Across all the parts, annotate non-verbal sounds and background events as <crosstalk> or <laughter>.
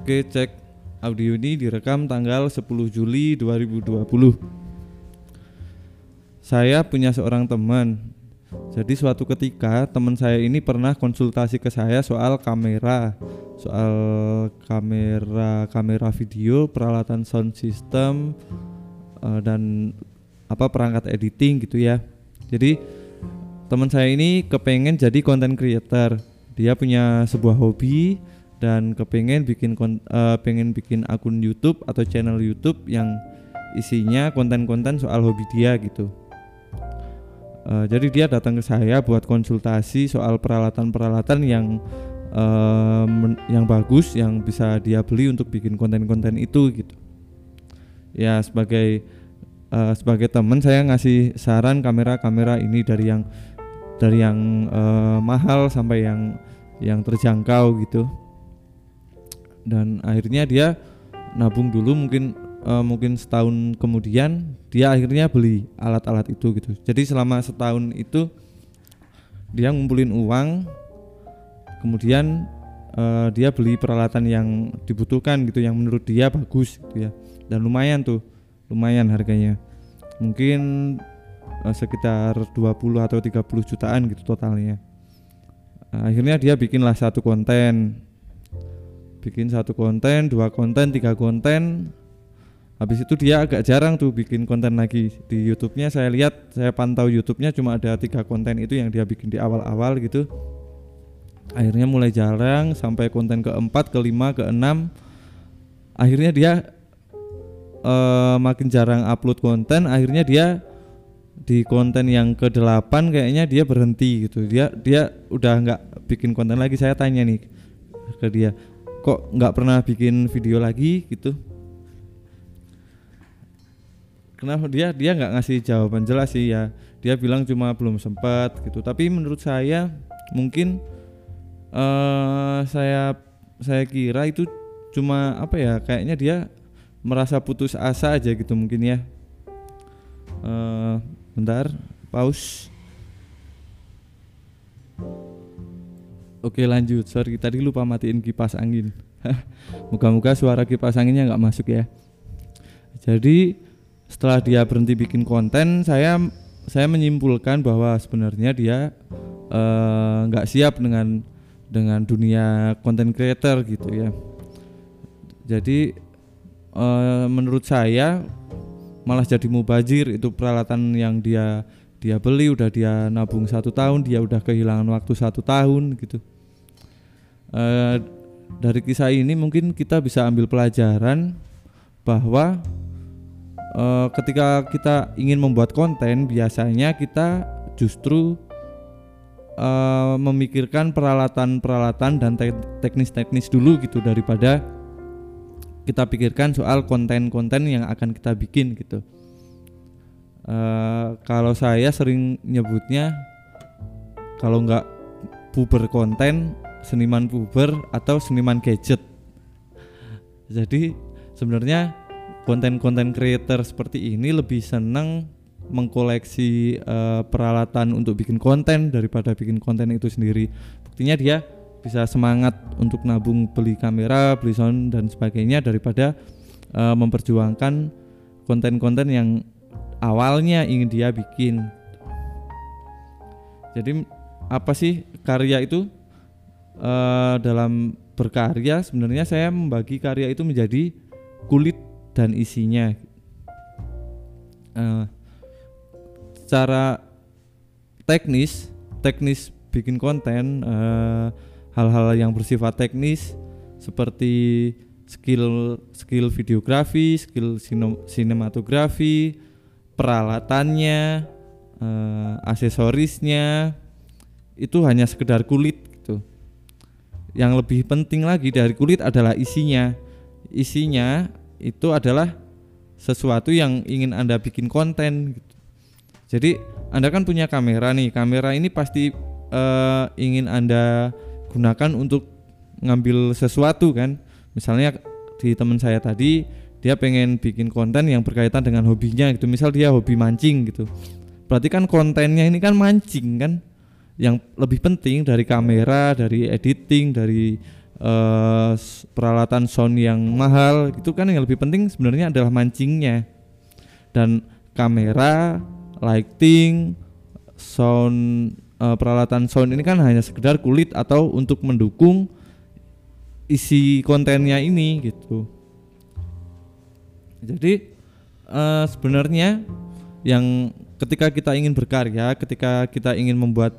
Oke, cek audio ini direkam tanggal 10 Juli 2020. Saya punya seorang teman. Jadi suatu ketika teman saya ini pernah konsultasi ke saya soal kamera, soal kamera kamera video, peralatan sound system eh, dan apa perangkat editing gitu ya. Jadi teman saya ini kepengen jadi content creator. Dia punya sebuah hobi dan kepengen bikin kon- eh, pengen bikin akun YouTube atau channel YouTube yang isinya konten-konten soal hobi dia gitu. Eh, jadi dia datang ke saya buat konsultasi soal peralatan-peralatan yang men- yang bagus yang bisa dia beli untuk bikin konten-konten itu gitu. Ya sebagai eh, sebagai teman saya ngasih saran kamera-kamera ini dari yang dari yang eh, mahal sampai yang yang terjangkau gitu dan akhirnya dia nabung dulu mungkin eh, mungkin setahun kemudian dia akhirnya beli alat-alat itu gitu. Jadi selama setahun itu dia ngumpulin uang kemudian eh, dia beli peralatan yang dibutuhkan gitu yang menurut dia bagus gitu ya. Dan lumayan tuh lumayan harganya. Mungkin eh, sekitar 20 atau 30 jutaan gitu totalnya. Akhirnya dia bikinlah satu konten bikin satu konten dua konten tiga konten habis itu dia agak jarang tuh bikin konten lagi di YouTube-nya saya lihat saya pantau YouTube-nya cuma ada tiga konten itu yang dia bikin di awal-awal gitu akhirnya mulai jarang sampai konten keempat kelima keenam akhirnya dia eh, makin jarang upload konten akhirnya dia di konten yang ke-8 kayaknya dia berhenti gitu. Dia dia udah nggak bikin konten lagi. Saya tanya nih ke dia, kok nggak pernah bikin video lagi gitu? Kenapa dia dia nggak ngasih jawaban jelas sih ya. Dia bilang cuma belum sempat gitu. Tapi menurut saya mungkin eh saya saya kira itu cuma apa ya? Kayaknya dia merasa putus asa aja gitu mungkin ya. Eh bentar, pause. Oke lanjut, sorry tadi lupa matiin kipas angin. <laughs> Moga-moga suara kipas anginnya nggak masuk ya. Jadi setelah dia berhenti bikin konten, saya saya menyimpulkan bahwa sebenarnya dia eh, nggak siap dengan dengan dunia konten creator gitu ya. Jadi eh, menurut saya malah jadi mubazir itu peralatan yang dia dia beli udah dia nabung satu tahun dia udah kehilangan waktu satu tahun gitu Eh, dari kisah ini mungkin kita bisa ambil pelajaran bahwa eh, ketika kita ingin membuat konten biasanya kita justru eh, memikirkan peralatan-peralatan dan te- teknis-teknis dulu gitu daripada kita pikirkan soal konten-konten yang akan kita bikin gitu. Eh, kalau saya sering nyebutnya kalau nggak puber konten, seniman puber atau seniman gadget. Jadi sebenarnya konten-konten creator seperti ini lebih senang mengkoleksi eh, peralatan untuk bikin konten daripada bikin konten itu sendiri. Buktinya dia bisa semangat untuk nabung beli kamera, beli sound dan sebagainya daripada eh, memperjuangkan konten-konten yang awalnya ingin dia bikin. Jadi apa sih karya itu? Eh, dalam berkarya sebenarnya saya membagi karya itu menjadi kulit dan isinya. Eh, secara teknis, teknis bikin konten, eh, hal-hal yang bersifat teknis seperti skill skill videografi, skill sinematografi, peralatannya, eh, aksesorisnya itu hanya sekedar kulit gitu. Yang lebih penting lagi dari kulit adalah isinya. Isinya itu adalah sesuatu yang ingin Anda bikin konten gitu. Jadi Anda kan punya kamera nih. Kamera ini pasti eh, ingin Anda gunakan untuk ngambil sesuatu kan. Misalnya di teman saya tadi dia pengen bikin konten yang berkaitan dengan hobinya gitu. Misal dia hobi mancing gitu. Berarti kan kontennya ini kan mancing kan. Yang lebih penting dari kamera, dari editing, dari uh, peralatan sound yang mahal itu kan yang lebih penting sebenarnya adalah mancingnya dan kamera lighting sound uh, peralatan sound ini kan hanya sekedar kulit atau untuk mendukung isi kontennya ini gitu jadi uh, sebenarnya yang ketika kita ingin berkarya, ketika kita ingin membuat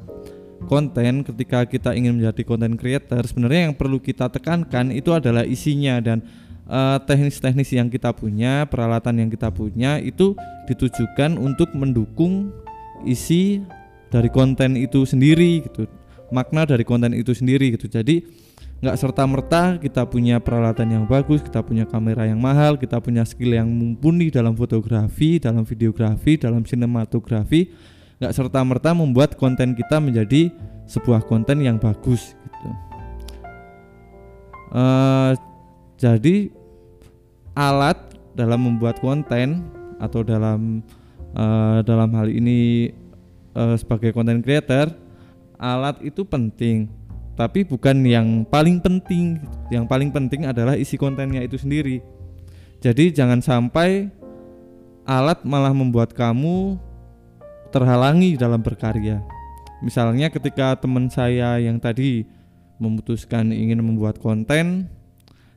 konten, ketika kita ingin menjadi content creator, sebenarnya yang perlu kita tekankan itu adalah isinya dan uh, teknis-teknis yang kita punya, peralatan yang kita punya itu ditujukan untuk mendukung isi dari konten itu sendiri gitu. Makna dari konten itu sendiri gitu. Jadi nggak serta merta kita punya peralatan yang bagus, kita punya kamera yang mahal, kita punya skill yang mumpuni dalam fotografi, dalam videografi, dalam sinematografi, nggak serta merta membuat konten kita menjadi sebuah konten yang bagus gitu. Uh, jadi alat dalam membuat konten atau dalam uh, dalam hal ini uh, sebagai konten creator, alat itu penting tapi bukan yang paling penting. Yang paling penting adalah isi kontennya itu sendiri. Jadi jangan sampai alat malah membuat kamu terhalangi dalam berkarya. Misalnya ketika teman saya yang tadi memutuskan ingin membuat konten,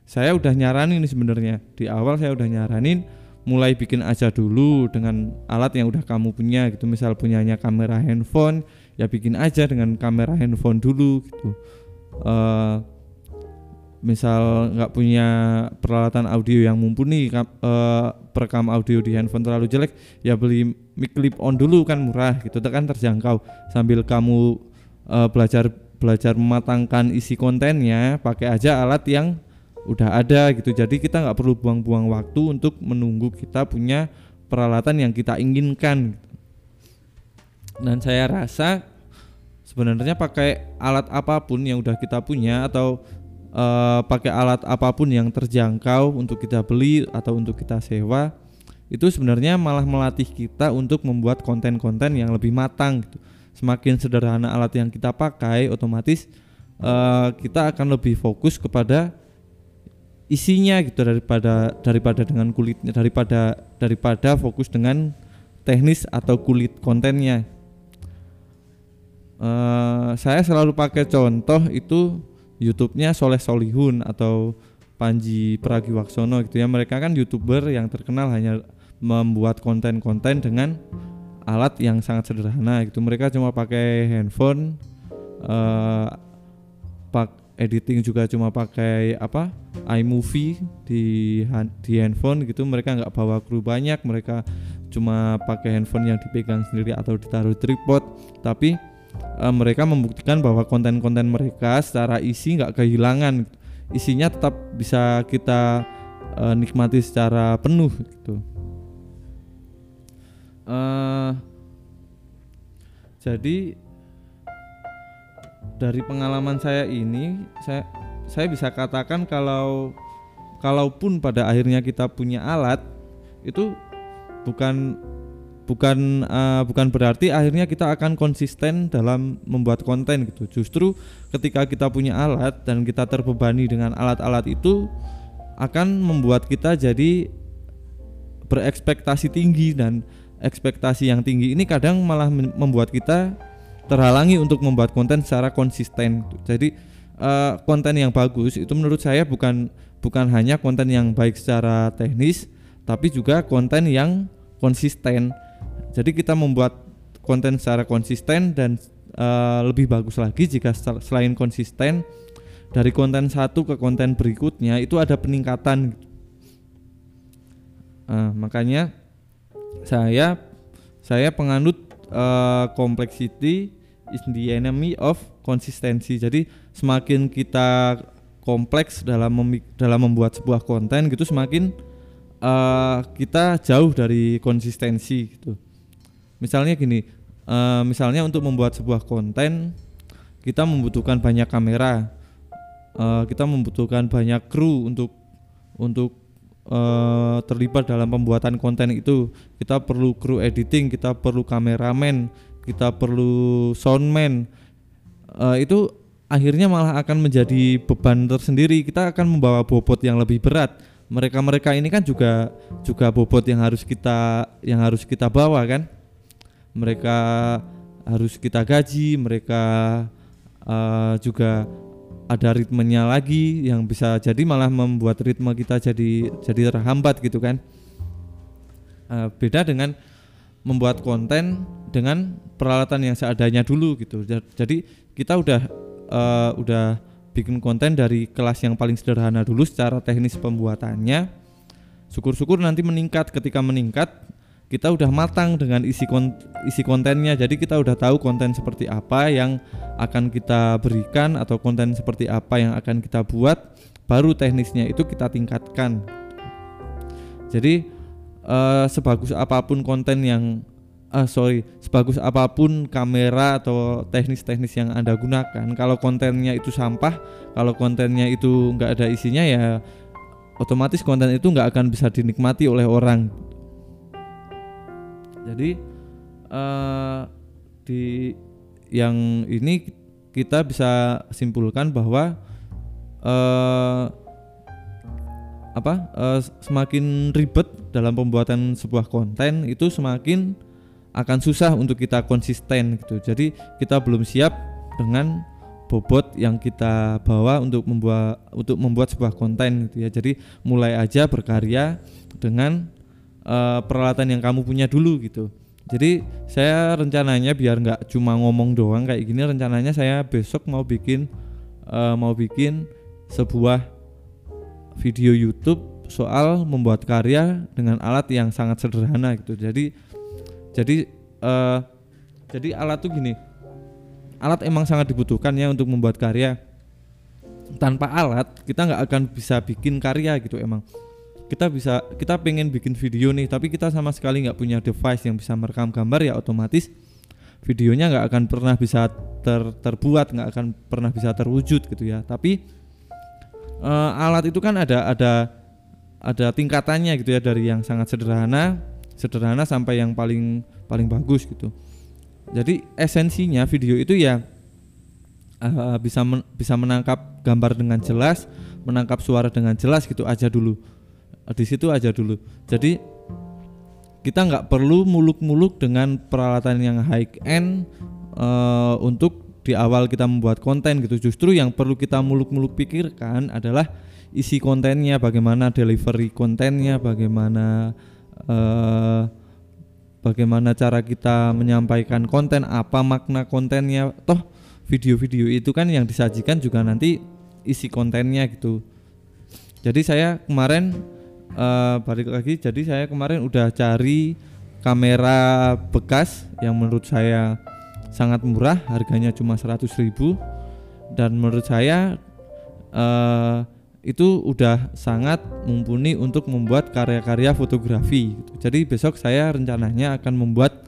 saya udah nyaranin sebenarnya. Di awal saya udah nyaranin mulai bikin aja dulu dengan alat yang udah kamu punya gitu. Misal punyanya kamera handphone, ya bikin aja dengan kamera handphone dulu gitu. Uh, misal nggak punya peralatan audio yang mumpuni uh, perekam audio di handphone terlalu jelek ya beli mic clip on dulu kan murah gitu. Kan terjangkau. Sambil kamu uh, belajar belajar mematangkan isi kontennya pakai aja alat yang udah ada gitu. Jadi kita nggak perlu buang-buang waktu untuk menunggu kita punya peralatan yang kita inginkan gitu dan saya rasa sebenarnya pakai alat apa pun yang udah kita punya atau uh, pakai alat apa pun yang terjangkau untuk kita beli atau untuk kita sewa itu sebenarnya malah melatih kita untuk membuat konten-konten yang lebih matang gitu. Semakin sederhana alat yang kita pakai otomatis uh, kita akan lebih fokus kepada isinya gitu daripada daripada dengan kulitnya daripada daripada fokus dengan teknis atau kulit kontennya uh, saya selalu pakai contoh itu YouTube-nya Soleh Solihun atau Panji Pragiwaksono gitu ya. Mereka kan youtuber yang terkenal hanya membuat konten-konten dengan alat yang sangat sederhana gitu. Mereka cuma pakai handphone uh, pak editing juga cuma pakai apa iMovie di di handphone gitu. Mereka nggak bawa kru banyak mereka cuma pakai handphone yang dipegang sendiri atau ditaruh tripod. Tapi uh, mereka membuktikan bahwa konten-konten mereka secara isi nggak kehilangan isinya tetap bisa kita uh, nikmati secara penuh gitu. Uh, jadi dari pengalaman saya ini saya saya bisa katakan kalau kalaupun pada akhirnya kita punya alat itu bukan bukan uh, bukan berarti akhirnya kita akan konsisten dalam membuat konten gitu. Justru ketika kita punya alat dan kita terbebani dengan alat-alat itu akan membuat kita jadi berekspektasi tinggi dan ekspektasi yang tinggi ini kadang malah membuat kita terhalangi untuk membuat konten secara konsisten. Jadi uh, konten yang bagus itu menurut saya bukan bukan hanya konten yang baik secara teknis tapi juga konten yang konsisten jadi kita membuat konten secara konsisten dan uh, lebih bagus lagi jika selain konsisten dari konten satu ke konten berikutnya itu ada peningkatan. Uh, makanya saya saya penganut uh, complexity is the enemy of konsistensi. Jadi semakin kita kompleks dalam dalam membuat sebuah konten gitu semakin uh, kita jauh dari konsistensi gitu misalnya gini uh, misalnya untuk membuat sebuah konten kita membutuhkan banyak kamera uh, kita membutuhkan banyak kru untuk untuk uh, terlibat dalam pembuatan konten itu. Kita perlu kru editing kita perlu kameramen kita perlu soundman. Uh, itu akhirnya malah akan menjadi beban tersendiri. Kita akan membawa bobot yang lebih berat. Mereka-mereka ini kan juga juga bobot yang harus kita yang harus kita bawa kan mereka harus kita gaji mereka uh, juga ada ritmenya lagi yang bisa jadi malah membuat ritme kita jadi jadi terhambat gitu kan. Uh, beda dengan membuat konten dengan peralatan yang seadanya dulu gitu. Jadi kita udah uh, udah bikin konten dari kelas yang paling sederhana dulu secara teknis pembuatannya. Syukur-syukur nanti meningkat. Ketika meningkat kita udah matang dengan isi kon isi kontennya. Jadi kita udah tahu konten seperti apa yang akan kita berikan atau konten seperti apa yang akan kita buat baru teknisnya itu kita tingkatkan. Jadi uh, sebagus apa pun konten yang uh, sorry sebagus apa pun kamera atau teknis-teknis yang anda gunakan kalau kontennya itu sampah kalau kontennya itu nggak ada isinya ya otomatis konten itu nggak akan bisa dinikmati oleh orang jadi uh, di yang ini kita bisa simpulkan bahwa uh, apa uh, semakin ribet dalam pembuatan sebuah konten itu semakin akan susah untuk kita konsisten gitu. Jadi kita belum siap dengan bobot yang kita bawa untuk membuat untuk membuat sebuah konten gitu ya. Jadi mulai aja berkarya dengan uh, peralatan yang kamu punya dulu gitu. Jadi saya rencananya biar nggak cuma ngomong doang kayak gini, rencananya saya besok mau bikin uh, mau bikin sebuah video YouTube soal membuat karya dengan alat yang sangat sederhana gitu. Jadi jadi uh, jadi alat tuh gini alat emang sangat dibutuhkan ya untuk membuat karya tanpa alat kita nggak akan bisa bikin karya gitu emang kita bisa kita pengen bikin video nih tapi kita sama sekali nggak punya device yang bisa merekam gambar ya otomatis videonya nggak akan pernah bisa ter, terbuat nggak akan pernah bisa terwujud gitu ya. Tapi uh, alat itu kan ada ada ada tingkatannya gitu ya dari yang sangat sederhana sederhana sampai yang paling paling bagus gitu. Jadi esensinya video itu ya uh, bisa men, bisa menangkap gambar dengan jelas menangkap suara dengan jelas gitu aja dulu di situ aja dulu jadi kita nggak perlu muluk-muluk dengan peralatan yang high end uh, untuk di awal kita membuat konten gitu justru yang perlu kita muluk-muluk pikirkan adalah isi kontennya bagaimana delivery kontennya bagaimana uh, bagaimana cara kita menyampaikan konten, apa makna kontennya. Toh video-video itu kan yang disajikan juga nanti isi kontennya gitu. Jadi saya kemarin uh, balik lagi, jadi saya kemarin udah cari kamera bekas yang menurut saya sangat murah, harganya cuma 100.000 dan menurut saya uh, itu udah sangat mumpuni untuk membuat karya-karya fotografi. Gitu. Jadi besok saya rencananya akan membuat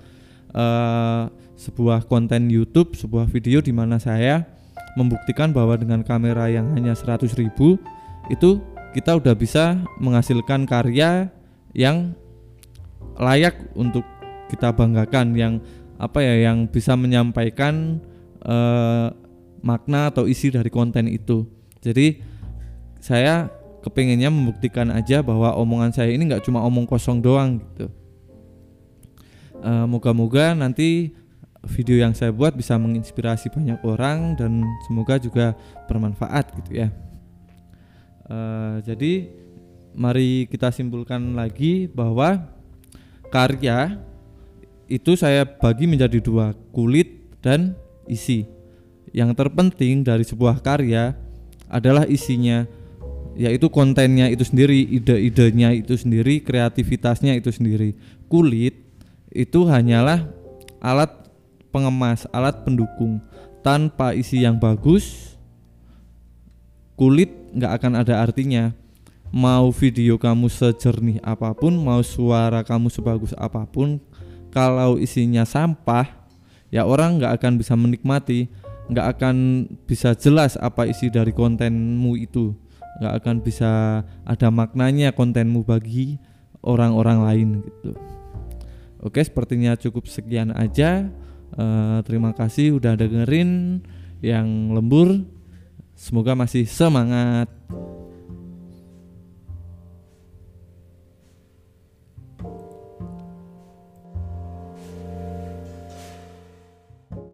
uh, sebuah konten YouTube, sebuah video di mana saya membuktikan bahwa dengan kamera yang hanya 100.000 itu kita udah bisa menghasilkan karya yang layak untuk kita banggakan yang apa ya yang bisa menyampaikan uh, makna atau isi dari konten itu. Jadi saya kepengennya membuktikan aja bahwa omongan saya ini nggak cuma omong kosong doang gitu. Uh, moga-moga nanti video yang saya buat bisa menginspirasi banyak orang dan semoga juga bermanfaat gitu ya. Uh, jadi mari kita simpulkan lagi bahwa karya itu saya bagi menjadi dua kulit dan isi. Yang terpenting dari sebuah karya adalah isinya yaitu kontennya itu sendiri, ide-idenya itu sendiri, kreativitasnya itu sendiri. Kulit itu hanyalah alat pengemas, alat pendukung. Tanpa isi yang bagus, kulit nggak akan ada artinya. Mau video kamu sejernih apa pun, mau suara kamu sebagus apa pun, kalau isinya sampah, ya orang nggak akan bisa menikmati, nggak akan bisa jelas apa isi dari kontenmu itu. Nggak akan bisa ada maknanya kontenmu bagi orang-orang lain gitu. Oke sepertinya cukup sekian aja. Uh, terima kasih udah dengerin yang lembur semoga masih semangat